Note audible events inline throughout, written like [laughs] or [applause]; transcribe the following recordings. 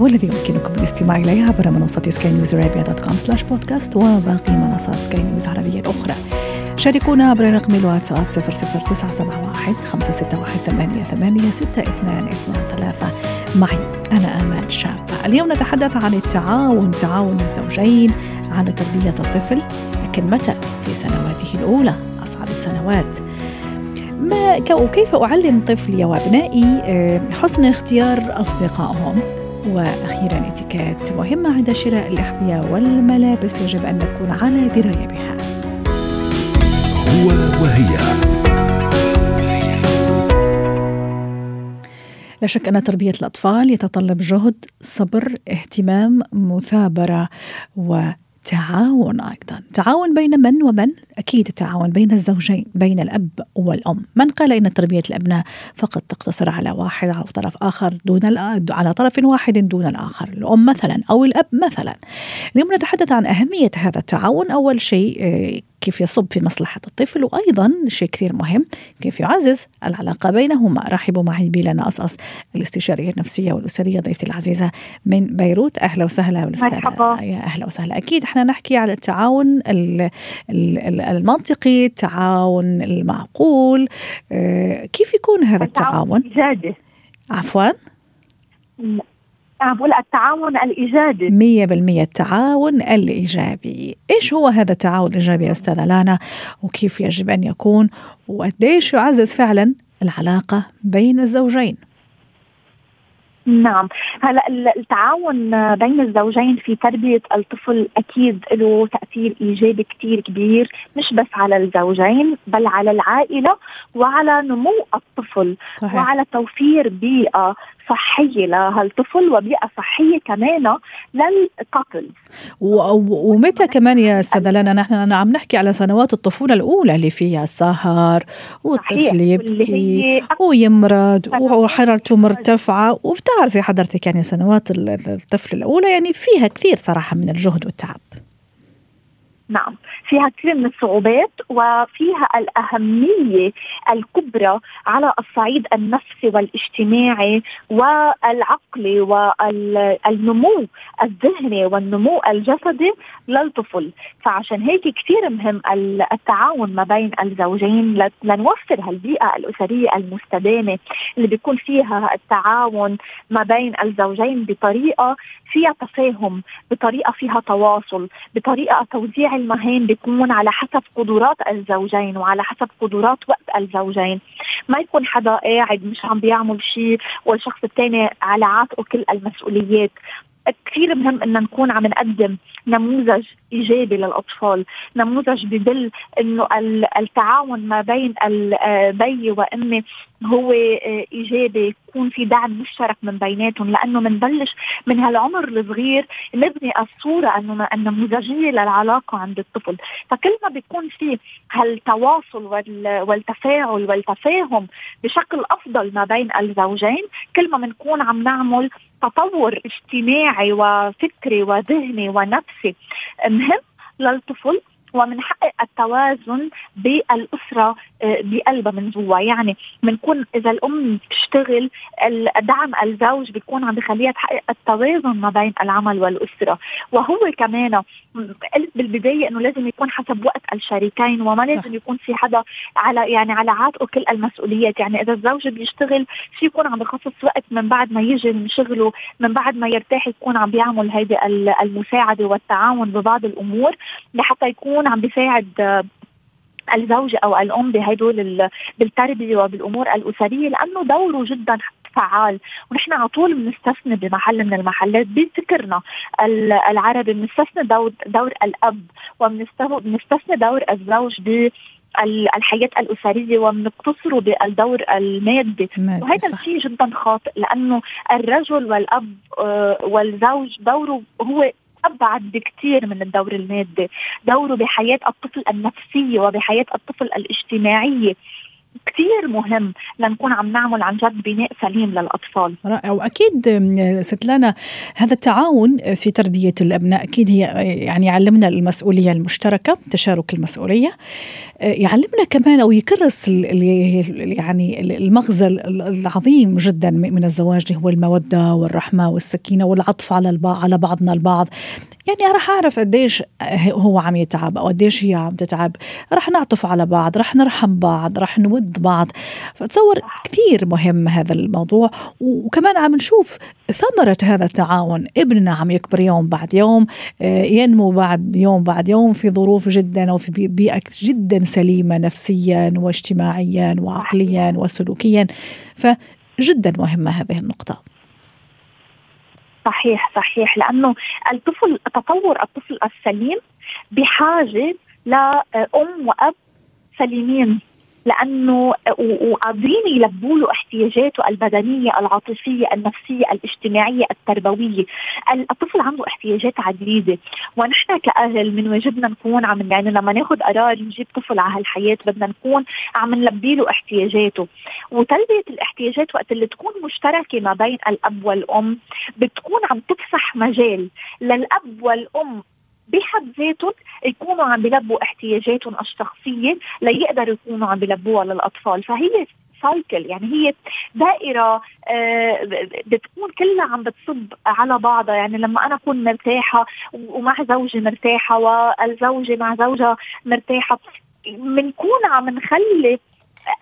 والذي يمكنكم الاستماع اليه عبر منصة Sky News Arabia dot com slash podcast وباقي منصات Sky News العربية الأخرى. شاركونا عبر رقم الواتساب 00971 561 88 6223 معي أنا آمال شابة. اليوم نتحدث عن التعاون تعاون الزوجين على تربية الطفل لكن متى؟ في سنواته الأولى أصعب السنوات. ما وكيف أعلم طفلي وأبنائي؟ آه، حسن اختيار أصدقائهم. وأخيرا اتيكيت مهمة عند شراء الأحذية والملابس يجب أن نكون على دراية بها. هو وهي. لا شك أن تربية الأطفال يتطلب جهد صبر اهتمام مثابرة و تعاون أيضا، تعاون بين من ومن؟ أكيد التعاون بين الزوجين، بين الأب والأم، من قال إن تربية الأبناء فقط تقتصر على واحد على طرف آخر دون على طرف واحد دون الآخر، الأم مثلا أو الأب مثلا. اليوم نتحدث عن أهمية هذا التعاون، أول شيء آه، كيف يصب في مصلحة الطفل وأيضا شيء كثير مهم كيف يعزز العلاقة بينهما. رحبوا معي بيلا أصأص الأستشارية النفسية والأسرية ضيفتي العزيزة من بيروت. أهلا وسهلا مرحبا. يا أهلا وسهلا. أكيد إحنا نحكي على التعاون المنطقي التعاون المعقول. آه، كيف يكون هذا التعاون؟ الإيجابي عفوا. عم بقول التعاون الإيجابي. مية بالمية التعاون الإيجابي. إيش هو هذا التعاون الإيجابي يا أستاذة لانا؟ وكيف يجب أن يكون؟ وقديش يعزز فعلا العلاقة بين الزوجين؟ نعم. هلا التعاون بين الزوجين في تربية الطفل أكيد له تأثير إيجابي كثير كبير مش بس على الزوجين بل على العائلة وعلى نمو الطفل صحيح. وعلى توفير بيئة صحية لهالطفل وبيئة صحية كمان للكابل ومتى كمان يا أستاذة لنا نحن عم نحكي على سنوات الطفولة الأولى اللي فيها سهر والطفل يبكي ويمرض وحرارته مرتفعة وبتعرفي حضرتك يعني سنوات الطفل الأولى يعني فيها كثير صراحة من الجهد والتعب. نعم. فيها كثير من الصعوبات وفيها الأهمية الكبرى على الصعيد النفسي والاجتماعي والعقلي والنمو الذهني والنمو الجسدي للطفل. فعشان هيك كثير مهم التعاون ما بين الزوجين. لنوفر هالبيئة الأسرية المستدامة اللي بيكون فيها التعاون ما بين الزوجين بطريقة فيها تفاهم بطريقة فيها تواصل بطريقة توزيع المهام بيكون على حسب قدرات الزوجين وعلى حسب قدرات وقت الزوجين. ما يكون حدا قاعد مش عم بيعمل شيء والشخص الثاني على عاتقه كل المسؤوليات. كثير مهم إن نكون عم نقدم نموذج إيجابي للأطفال، نموذج بدل إنه التعاون ما بين البي وأمي هو إيجابي، يكون في دعم مشترك من بيناتهم لأنه بنبلش من هالعمر الصغير نبني الصورة أنه النموذجيه للعلاقة عند الطفل، فكل ما بيكون في هالتواصل والتفاعل والتفاهم بشكل أفضل ما بين الزوجين، كل ما بنكون عم نعمل تطور اجتماعي وفكري وذهني ونفسي مهم للطفل ومنحقق التوازن بالأسرة آه، بقلبها من جوا. يعني بنكون إذا الأم بتشتغل دعم الزوج بيكون عم بخليها تحقق التوازن ما بين العمل والأسرة. وهو كمان قلت بالبداية إنه لازم يكون حسب وقت الشريكين وما لازم يكون في حدا على يعني على عاتقه كل المسؤوليات. يعني إذا الزوج بيشتغل في يكون عم بخصص وقت من بعد ما يجي من شغله من بعد ما يرتاح يكون عم بيعمل هيدي المساعدة والتعاون ببعض الأمور لحتى يكون عم بيساعد الزوجة أو الأم بهدول بالتربية وبالأمور الأسرية لأنه دوره جدا فعال. ونحن على طول بنستثني بمحل من المحلات بفكرنا العربي بنستثني دور دور الأب وبنستثني دور الزوج ب الحياة الأسرية وبنقتصره بالدور المادي. وهذا الشيء جدا خاطئ لأنه الرجل والأب آه، والزوج دوره هو أبعد بكثير من الدور المادي، دوره بحياة الطفل النفسية وبحياة الطفل الاجتماعية. كثير مهم لنكون عم نعمل عن جد بناء سليم للأطفال. رائع وأكيد ست لانا هذا التعاون في تربية الأبناء أكيد هي يعني يعلمنا المسؤولية المشتركة تشارك المسؤولية يعلمنا كمان أو يكرس يعني المغزى العظيم جدا من الزواج هو المودة والرحمة والسكينة والعطف على على بعضنا البعض يعني راح أعرف قديش هو عم يتعب أو قديش هي عم تتعب. راح نعطف على بعض راح نرحم بعض راح نود بعض. فتصور كثير مهم هذا الموضوع. وكمان عم نشوف ثمرة هذا التعاون. ابننا عم يكبر يوم بعد يوم آه، ينمو بعد يوم بعد يوم في ظروف جدا وفي بيئة جدا سليمة نفسيا واجتماعيا وعقليا وسلوكيا. فجدا مهمة هذه النقطة. صحيح صحيح. لأنه الطفل تطور الطفل السليم بحاجة لأم وأب سليمين. لأنه وقادرين يلبوا له احتياجاته البدنية، العاطفية، النفسية، الاجتماعية، التربوية، الطفل عنده احتياجات عديده، ونحن كأهل من واجبنا نكون عم يعني لما ناخذ قرار نجيب طفل على هالحياة بدنا نكون عم نلبي له احتياجاته، وتلبية الاحتياجات وقت اللي تكون مشتركة ما بين الأب والأم بتكون عم تفسح مجال. للأب والأم بحد ذاتهم يكونوا عم بلبوا احتياجاتهم الشخصية ليقدروا يكونوا عم بلبوها للأطفال. فهي سايكل يعني هي دائرة آه، بتكون كلها عم بتصب على بعضها. يعني لما أنا أكون مرتاحة ومع زوجي مرتاحة والزوجة مع زوجها مرتاحة بنكون عم نخلي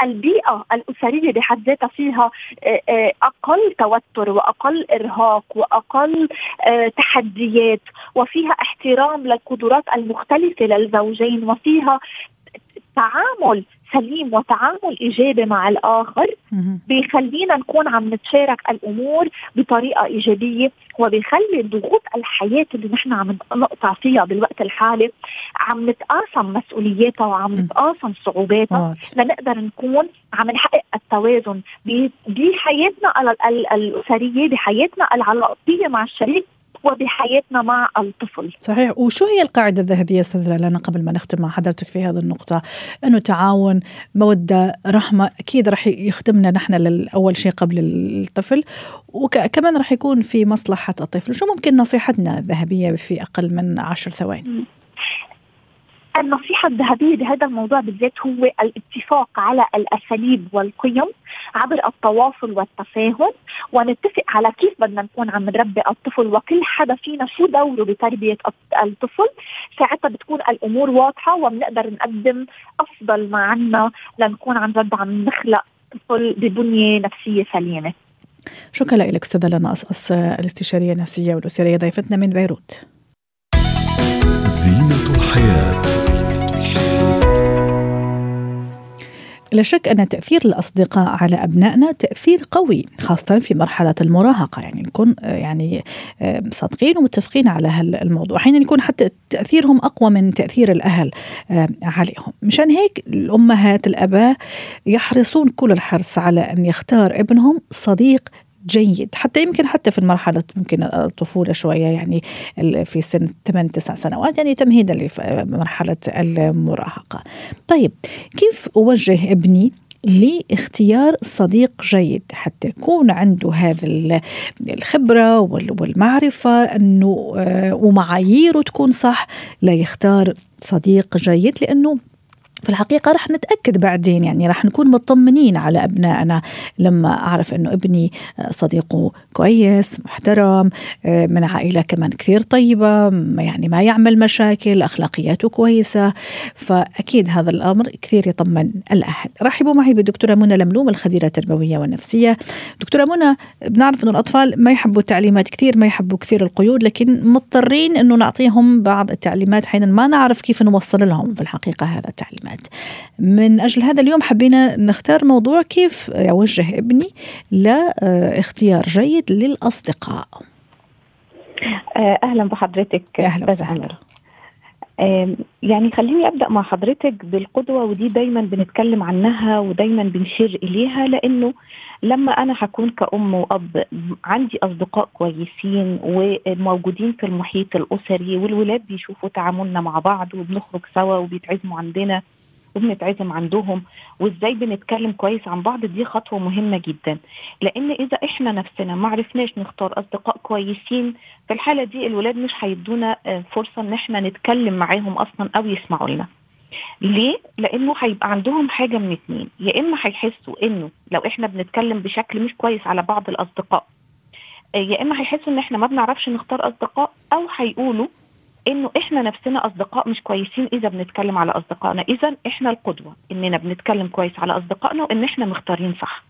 البيئة الأسرية بحد ذاتها فيها آه، آه، أقل توتر وأقل إرهاق وأقل آه، تحديات وفيها احترام للقدرات المختلفة للزوجين وفيها تعامل سليم وتعامل إيجابي مع الآخر بيخلينا نكون عم نتشارك الأمور بطريقة إيجابية وبيخلي ضغوط الحياة اللي نحن عم نقطع فيها بالوقت الحالي عم نتقاسم مسؤولياتها وعم نتقاسم صعوباتها لنقدر نكون عم نحقق التوازن بحياتنا الاسريه بحياتنا العلاقية مع الشريك وبحياتنا مع الطفل. صحيح. وشو هي القاعدة الذهبية أستاذ لنا قبل ما نختم مع حضرتك في هذه النقطة أنه تعاون مودة رحمة أكيد رح يخدمنا نحن أول شيء قبل الطفل وكمان رح يكون في مصلحة الطفل. شو ممكن نصيحتنا الذهبية في أقل من عشر ثواني؟ النصيحة الذهبية بهذا الموضوع بالذات هو الاتفاق على الأساليب والقيم عبر التواصل والتفاهم. ونتفق على كيف بدنا نكون عم نربي الطفل وكل حدا فينا شو دوره بتربية الطفل. ساعتها بتكون الأمور واضحة وبنقدر نقدم أفضل ما عنا لنكون عن جد عم نخلق طفل ببنية نفسية سليمة. شكرا لك أستاذة لنا أص الاستشارية النفسية والأسرية ضيفتنا من بيروت. زينة الحياة. لا شك أن تأثير الأصدقاء على أبنائنا تأثير قوي خاصة في مرحلة المراهقة. يعني نكون يعني صادقين ومتفقين على هالموضوع. أحيانا يكون حتى تأثيرهم أقوى من تأثير الأهل عليهم. مشان هيك الأمهات الأباء يحرصون كل الحرص على أن يختار ابنهم صديق جيد حتى يمكن حتى في المرحلة ممكن الطفولة شوية يعني في سن 8 9 سنوات يعني تمهيدا لمرحلة المراهقة. طيب كيف أوجه ابني لاختيار صديق جيد؟ حتى يكون عنده هذا الخبرة والمعرفة أنه آه، ومعاييره تكون صح لا يختار صديق جيد لأنه في الحقيقة رح نتأكد بعدين يعني رح نكون مطمنين على أبنائنا. لما أعرف أنه ابني صديقه كويس محترم من عائلة كمان كثير طيبة يعني ما يعمل مشاكل أخلاقياته كويسة فأكيد هذا الأمر كثير يطمن الأهل. رحبوا معي بالدكتورة منى لملوم الخبيرة التربوية والنفسية. دكتورة منى بنعرف أنه الأطفال ما يحبوا التعليمات كثير ما يحبوا كثير القيود لكن مضطرين أنه نعطيهم بعض التعليمات حين ما نعرف كيف نوصل لهم في الحقيقة هذا التعليمات الكلمات من أجل هذا اليوم حبينا نختار موضوع كيف أوجه ابني لإختيار جيد للأصدقاء. آه، أهلا بحضرتك. أهلا وسهلا. يعني خليني أبدأ مع حضرتك بالقدوة ودي دايما بنتكلم عنها ودايما بنشير إليها لأنه لما أنا هكون كأم وأب عندي أصدقاء كويسين وموجودين في المحيط الأسري والولاد بيشوفوا تعاملنا مع بعض وبنخرج سوا وبيتعزموا عندنا وبنتعزم عندهم وإزاي بنتكلم كويس عن بعض دي خطوة مهمة جدا. لأن إذا إحنا نفسنا ما عرفناش نختار أصدقاء كويسين في الحالة دي الولاد مش هيدونا آه، فرصة إن إحنا نتكلم معاهم أصلا أو يسمعوا لنا. ليه؟ لأنه هيبقى عندهم حاجة من اتنين. يا إما هيحسوا إنه لو إحنا بنتكلم بشكل مش كويس على بعض الأصدقاء آه، يا إما هيحسوا إن إحنا ما بنعرفش نختار أصدقاء أو هيقولوا إنه إحنا نفسنا أصدقاء مش كويسين إذا بنتكلم على أصدقائنا. إذا إحنا القدوة إننا بنتكلم كويس على أصدقائنا وإن إحنا مختارين صح.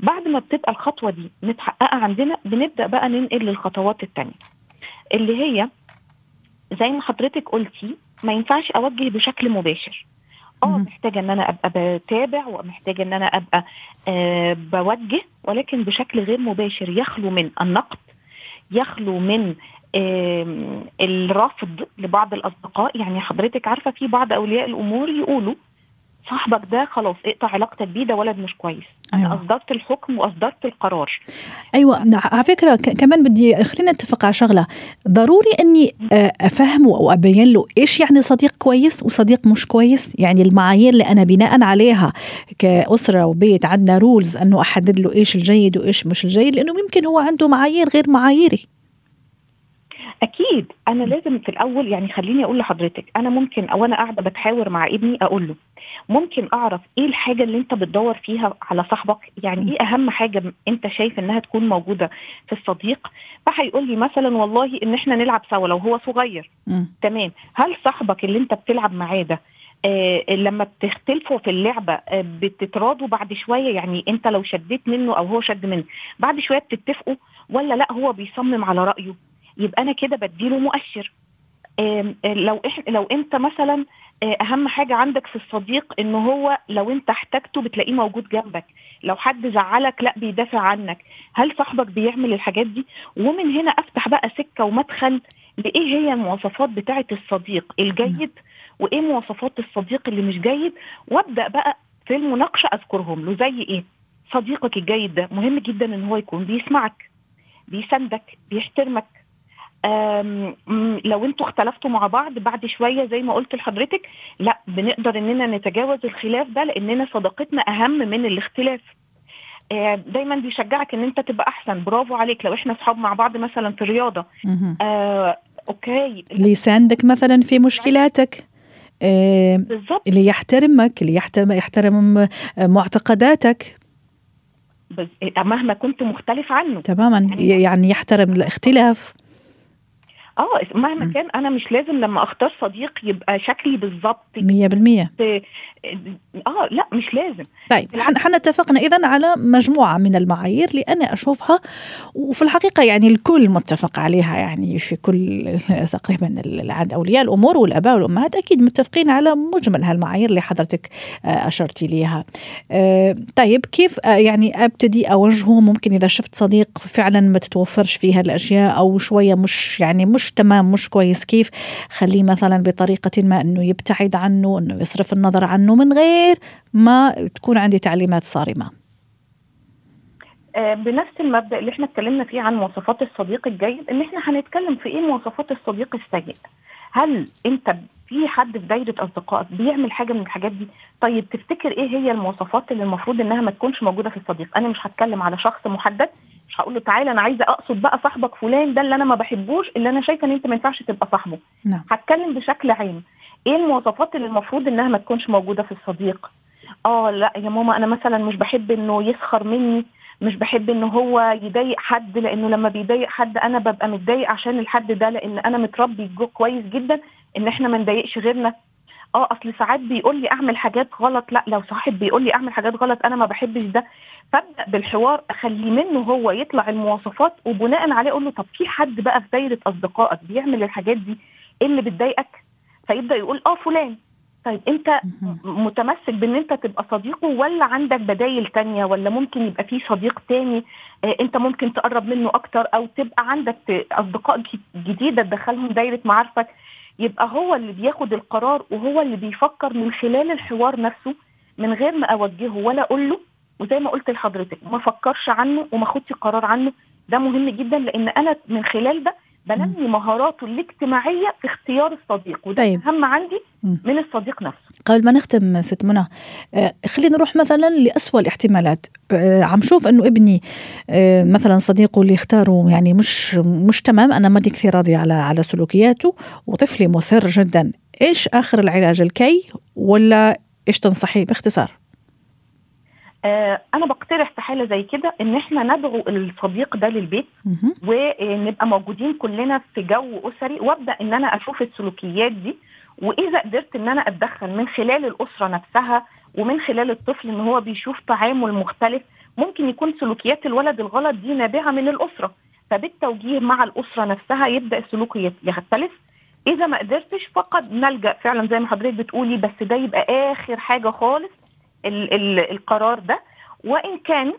بعد ما بتبقى الخطوة دي متحققة عندنا بنبدأ بقى ننقل للخطوات الثانية اللي هي زي ما حضرتك قلتي ما ينفعش أوجه بشكل مباشر. آه محتاجة إن أنا أبقى بتابع ومحتاجة إن أنا أبقى آه بوجه ولكن بشكل غير مباشر. يخلو من النقد يخلو من الرفض لبعض الأصدقاء يعني حضرتك عارفة في بعض أولياء الأمور يقولوا صاحبك ده خلاص اقطع علاقتك بيه ده ولد مش كويس. أيوة. أنا اصدرت الحكم واصدرت القرار. أيوه على فكرة كمان بدي خلينا نتفق على شغلة. ضروري إني آه، افهمه أو ابين له إيش يعني صديق كويس وصديق مش كويس؟ يعني المعايير اللي أنا بناء عليها كأسرة وبيت عندنا رولز إنه أحدد له إيش الجيد وإيش مش الجيد لأنه ممكن هو عنده معايير غير معاييري. أكيد. أنا لازم في الأول يعني خليني أقول لحضرتك أنا ممكن أو أنا قاعدة بتحاور مع ابني أقول له ممكن أعرف إيه الحاجة اللي أنت بتدور فيها على صاحبك؟ يعني إيه أهم حاجة أنت شايف إنها تكون موجودة في الصديق؟ فهيقول لي مثلا والله إن إحنا نلعب سوا لو هو صغير. م. تمام. هل صاحبك اللي أنت بتلعب معاه ده آه لما بتختلفوا في اللعبة آه بتتراضوا بعد شوية؟ يعني أنت لو شديت منه أو هو شد منه بعد شوية بتتفقوا؟ ولا لأ هو بيصمم على رأيه؟ يبقى أنا كده بديله مؤشر. لو إح لو أنت مثلا آه، أهم حاجة عندك في الصديق إن هو لو أنت احتجته بتلاقيه موجود جنبك. لو حد زعلك لأ بيدافع عنك. هل صاحبك بيعمل الحاجات دي؟ ومن هنا أفتح بقى سكة ومدخل لإيه هي المواصفات بتاعة الصديق الجيد وإيه مواصفات الصديق اللي مش جيد؟ وأبدأ بقى في المناقشة أذكرهم له. زي إيه؟ صديقك الجيد ده مهم جدا إن هو يكون بيسمعك بيساندك بيحترمك. لو أنتوا اختلفتوا مع بعض بعد شوية زي ما قلت لحضرتك لا بنقدر إننا نتجاوز الخلاف ده لأننا صداقتنا أهم من الاختلاف. دايما بيشجعك إن أنت تبقى أحسن. برافو عليك. لو إحنا أصحاب مع بعض مثلا في الرياضه آه، أوكي. اللي يساندك مثلا في مشكلاتك. آه، بالظبط. اللي يحترمك اللي يحترم يحترم معتقداتك. مهما كنت مختلف عنه. تماما. يعني يحترم الاختلاف. آه مهما كان أنا مش لازم لما أختار صديق يبقى شكلي بالظبط 100% آه لا مش لازم. طيب إحنا اتفقنا اذا على مجموعة من المعايير اللي أنا أشوفها وفي الحقيقة يعني الكل متفق عليها يعني في كل [laughs] تقريبا عند أولياء الأمور والآباء والأمهات أكيد متفقين على مجمل هالمعايير اللي حضرتك آه، اشرتي ليها آه، طيب كيف آه، يعني أبتدي أوجهه؟ ممكن إذا شفت صديق فعلا ما تتوفرش فيها الاشياء أو شوية مش يعني مش تمام مش كويس كيف؟ خليه مثلا بطريقة ما إنه يبتعد عنه إنه يصرف النظر عنه من غير ما تكون عندي تعليمات صارمة. آه، بنفس المبدأ اللي إحنا اتكلمنا فيه عن مواصفات الصديق الجيد إن إحنا هنتكلم في إيه مواصفات الصديق السيء؟ هل أنت في حد في دايرة أصدقائك بيعمل حاجة من الحاجات دي؟ طيب تفتكر إيه هي المواصفات اللي المفروض إنها ما تكونش موجودة في الصديق؟ أنا مش هتكلم على شخص محدد مش هقول له تعالى أنا عايزة أقصد بقى صاحبك فلان ده اللي أنا ما بحبوش اللي أنا شايفة إن أنت ما ينفعش تبقى صاحبه. نعم. هتكلم بشكل عام. إيه المواصفات اللي المفروض إنها ما تكونش موجودة في الصديق؟ آه لأ يا ماما أنا مثلا مش بحب إنه يسخر مني مش بحب ان هو يضايق حد لأنه لما بيضايق حد أنا ببقى متضايق عشان الحد ده لأن أنا متربي كويس جدا إن إحنا ما نضايقش غيرنا. آه أصل ساعات بيقول لي أعمل حاجات غلط. لا لو صاحب بيقول لي أعمل حاجات غلط أنا ما بحبش ده. فابدأ بالحوار أخلي منه هو يطلع المواصفات وبناء عليه أقول له طب في حد بقى في دايرة أصدقائك بيعمل الحاجات دي؟ إيه اللي بتضايقك؟ فيبدأ يقول آه فلان. طيب أنت متمسك بإن أنت تبقى صديقه ولا عندك بدايل تانية ولا ممكن يبقى في صديق تاني آه أنت ممكن تقرب منه أكتر أو تبقى عندك أصدقاء جديدة تدخلهم دايرة معارفك؟ يبقى هو اللي بياخد القرار وهو اللي بيفكر من خلال الحوار نفسه من غير ما أوجهه ولا أقول له وزي ما قلت لحضرتك ما فكرش عنه وما خدش قرار عنه. ده مهم جدا لأن أنا من خلال ده بنمي مهاراته الاجتماعية في اختيار الصديق وده طيب. أهم عندي. من الصديق نفسه. قبل ما نختم ست منى آه، خلينا نروح مثلا لأسوأ الاحتمالات. آه، عم شوف إنه ابني آه، مثلا صديقه اللي اختاره يعني مش مش تمام أنا ماني كثير راضي على على سلوكياته وطفلي مصر جدا. إيش آخر العلاج الكي؟ ولا إيش تنصحي باختصار؟ أنا بقترح في حالة زي كده إن إحنا ندعو الصديق ده للبيت. ونبقى موجودين كلنا في جو أسري وأبدأ إن أنا أشوف السلوكيات دي وإذا قدرت إن أنا أتدخل من خلال الأسرة نفسها ومن خلال الطفل إن هو بيشوف تعامل مختلف ممكن يكون سلوكيات الولد الغلط دي نابعة من الأسرة فبالتوجيه مع الأسرة نفسها يبدأ السلوك يختلف إذا ما قدرتش فقد نلجأ فعلا زي ما حضرتك بتقولي بس ده يبقى آخر حاجة خالص ال ال القرار ده. وإن كان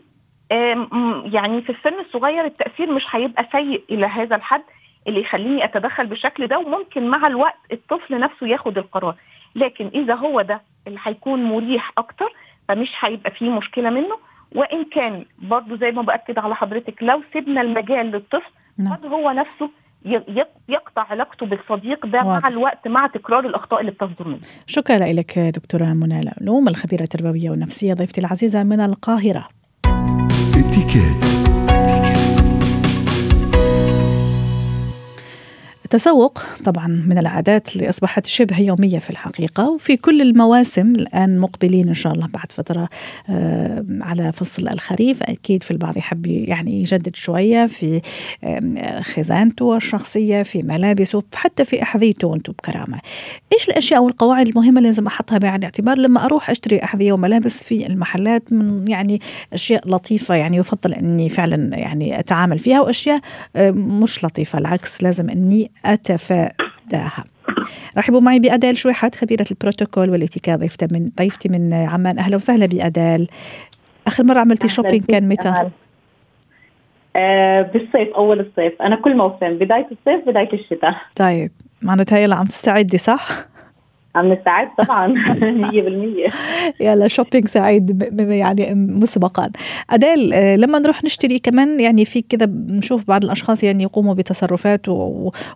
يعني في السن الصغير التأثير مش هيبقى سيء إلى هذا الحد اللي يخليني أتدخل بالشكل ده وممكن مع الوقت الطفل نفسه ياخد القرار. لكن إذا هو ده اللي هيكون مريح أكتر فمش هيبقى فيه مشكلة منه. وإن كان برضو زي ما بأكد على حضرتك لو سيبنا المجال للطفل نعم. قد هو نفسه يقطع علاقته بالصديق ده واضح. مع الوقت مع تكرار الأخطاء اللي بتصدر منه. شكرا لك دكتورة منى العلوم الخبيرة التربوية والنفسية ضيفتي العزيزة من القاهرة. اتكات التسوق طبعا من العادات اللي أصبحت شبه يومية في الحقيقة وفي كل المواسم الآن مقبلين إن شاء الله بعد فترة آه، على فصل الخريف أكيد في البعض يحب يعني يجدد شوية في خزانته الشخصية في ملابسه حتى في أحذيته وأنتم بكرامة. إيش الأشياء والقواعد المهمة اللي لازم أحطها بعين الاعتبار لما أروح أشتري أحذية وملابس في المحلات من يعني أشياء لطيفة يعني يفضل إني فعلا يعني أتعامل فيها وأشياء مش لطيفة العكس لازم إني أتفاداها. رحبوا معي بأديل شويحات خبيرة البروتوكول والاتيكيت ضيفتي من ضيفتي من عمان أهلا وسهلا بأديل آخر مرة عملتي shopping كان متى؟ آه بالصيف أول الصيف أنا كل موسم بداية الصيف بداية الشتاء طيب معناتها يلا عم تستعدي صح؟ عم نستعد طبعا. [laughs] 100% يلا shopping سعيد يعني مسبقا. أديل آه، لما نروح نشتري كمان يعني في كذا بنشوف بعض الأشخاص يعني يقوموا بتصرفات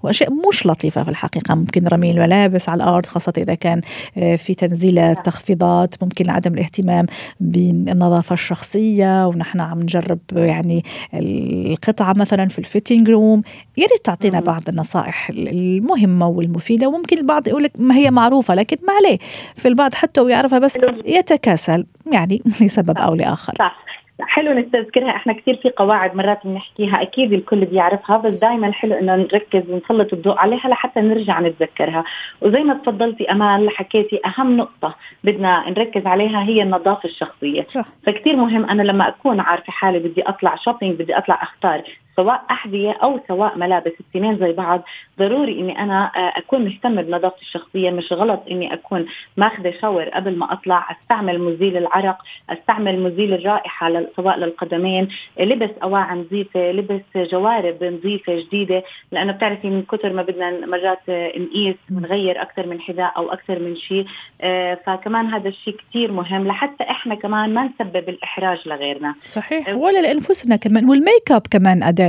وأشياء مش لطيفة في الحقيقة. ممكن رمي الملابس على الأرض خاصة إذا كان آه، في تنزيل تخفيضات ممكن عدم الاهتمام بالنظافة الشخصية ونحن عم نجرب يعني القطعة مثلا في ال fitting room يا ريت تعطينا. بعض النصائح المهمة والمفيدة. وممكن البعض يقول لك ما هي معروفة لكن ما عليه. في البعض حتى ويعرفها بس. يتكاسل يعني [laughs] لسبب أو لآخر. صح. حلو نستذكرها إحنا كثير في قواعد مرات بنحكيها أكيد الكل بيعرفها بس دائما حلو إنه نركز ونسلط الضوء عليها لحتى نرجع نتذكرها. وزي ما تفضلتي أمال حكيتي أهم نقطة بدنا نركز عليها هي النظافة الشخصية. صح. فكتير مهم أنا لما أكون عارفة حالي بدي أطلع شوبينج بدي أطلع أختار سواء أحذية أو سواء ملابس الاثنين زي بعض ضروري إني أنا آه، أكون مهتمة بنظافتي الشخصية مش غلط إني أكون ماخذة شاور قبل ما أطلع أستعمل مزيل العرق أستعمل مزيل الرائحة سواء للقدمين لبس أواعي نظيفة لبس جوارب نظيفة جديدة لأنه بتعرفي من كثر ما بدنا مرات آه، نقيس ونغير أكثر من حذاء أو أكثر من شيء آه، فكمان هذا الشيء كثير مهم لحتى إحنا كمان ما نسبب الإحراج لغيرنا. صحيح. ولا لأنفسنا كمان والميك اب كمان أديل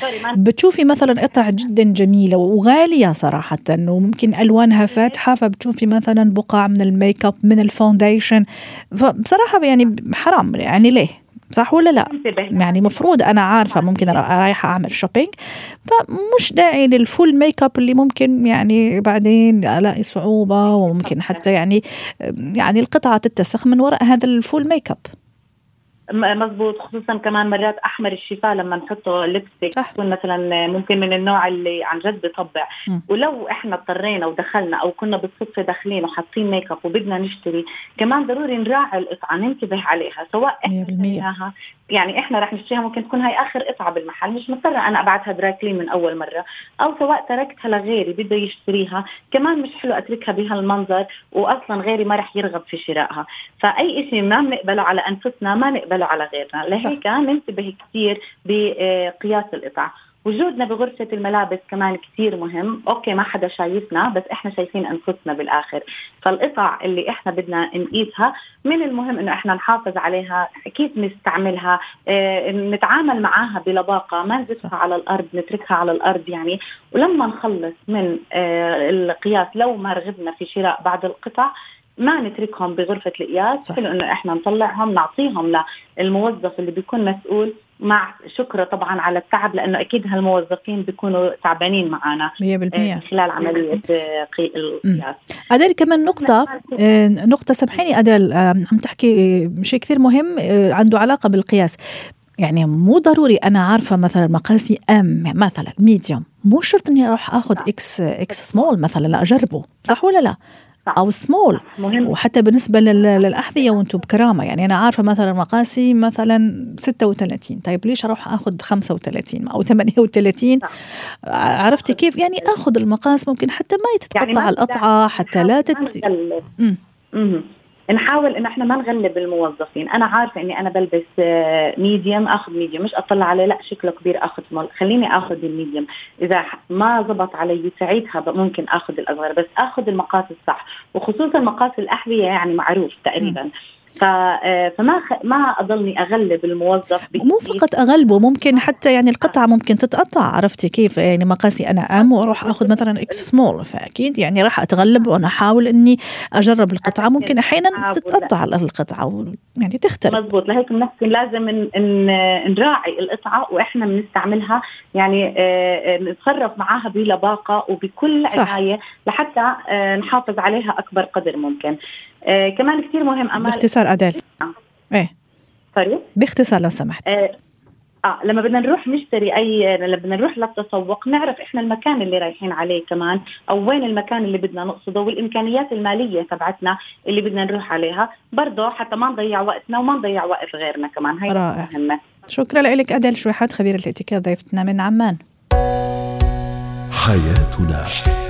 sorry ما بتشوفي مثلا قطع جدا جميلة وغالية صراحة وممكن ألوانها فاتحة فبتشوفي مثلا بقع من ال make up من ال foundation. فبصراحة يعني حرام يعني ليه؟ صح ولا لا؟ يعني مفروض أنا عارفة ممكن أنا رايحة أعمل shopping فمش داعي لل full make up اللي ممكن يعني بعدين ألاقي صعوبة وممكن حتى يعني يعني القطعة تتسخ من وراء هذا ال full make up. مزبوط خصوصا كمان مرات أحمر الشفاه لما نحطه لبستك صح. تكون مثلا ممكن من النوع اللي عن جد بطبع مم. ولو إحنا اضطرينا ودخلنا أو كنا بالصدفة داخلين وحاطين make up وبدنا نشتري كمان ضروري نراعي القطعة ننتبه عليها سواء إحنا 100%. اشتريناها يعني إحنا رح نشتريها ممكن تكون هاي آخر قطعة بالمحل مش مضطرة أنا أبعتها dry clean من أول مرة أو سواء تركتها لغيري بده يشتريها كمان مش حلو أتركها بهالمنظر واصلا غيري ما رح يرغب في شرائها فأي شيء ما بنقبله على أنفسنا ما نقبله على غيرنا. لهيك ننتبه كثير بقياس القطع. وجودنا بغرفة الملابس كمان كثير مهم. أوكي ما حدا شايفنا بس إحنا شايفين أنفسنا بالآخر. فالقطع اللي إحنا بدنا نقيسها من المهم إنه إحنا نحافظ عليها أكيد نستعملها آه نتعامل معاها بلباقة ما نزفها على الأرض نتركها على الأرض يعني. ولما نخلص من آه القياس لو ما رغبنا في شراء بعض القطع ما نتركهم بغرفة القياس حلو إنه إحنا نطلعهم نعطيهم للموظف اللي بيكون مسؤول مع شكره طبعا على التعب لأنه أكيد هالموظفين بيكونوا تعبانين معنا 100% خلال عملية القياس. ادل كمان نقطة [laughs] نقطة سامحيني ادل عم تحكي شيء كثير مهم عنده علاقة بالقياس. يعني مو ضروري أنا عارفة مثلا مقاسي M مثلا medium مو شرط إني أروح آخذ إكس إكس سمول مثلا لا اجربه صح ولا لا؟ أو سمول مهم. وحتى بالنسبة للأحذية وأنتم بكرامة يعني أنا عارفة مثلا مقاسي مثلا 36 طيب ليش أروح آخذ 35 أو 38 عرفتي كيف؟ يعني آخذ المقاس ممكن حتى ما يتقطع يعني القطعة حتى لا تت نحاول إن إحنا ما نغلب الموظفين. أنا عارفة إني أنا بلبس medium آخذ medium مش أطلع عليه لا شكله كبير آخذ سمول خليني آخذ ال medium إذا ما زبط علي ساعتها ممكن آخذ الأصغر بس آخذ المقاس الصح. وخصوصا مقاس الأحذية يعني معروف تقريبا. م. فما خ... ما أضلني أغلب الموظف مو فقط أغلبه ممكن حتى يعني القطعة ممكن تتقطع عرفتي كيف؟ يعني مقاسي أنا M وأروح آخذ مثلا إكس سمول فأكيد يعني راح أتغلب وأنا أحاول إني أجرب القطعة. ممكن أحيانا تتقطع القطعة يعني تختلف. مضبوط لهيك بنحكي لازم نراعي القطعة وإحنا بنستعملها. يعني نتصرف معاها بلباقة وبكل عنايه لحتى نحافظ عليها أكبر قدر ممكن. آه كمان كثير مهم امال باختصار ادل آه. إيه. سوري باختصار لو سمحت. آه. آه لما بدنا نروح نشتري اي لما بدنا نروح للتسوق نعرف إحنا المكان اللي رايحين عليه كمان أو وين المكان اللي بدنا نقصده والإمكانيات المالية تبعتنا اللي بدنا نروح عليها. برضه حتى ما نضيع وقتنا وما نضيع وقت غيرنا كمان. هاي رائع. مهمة. شكرا لك ادل شويحات خبير الاتيكيت ضيفتنا من عمان. حياتنا.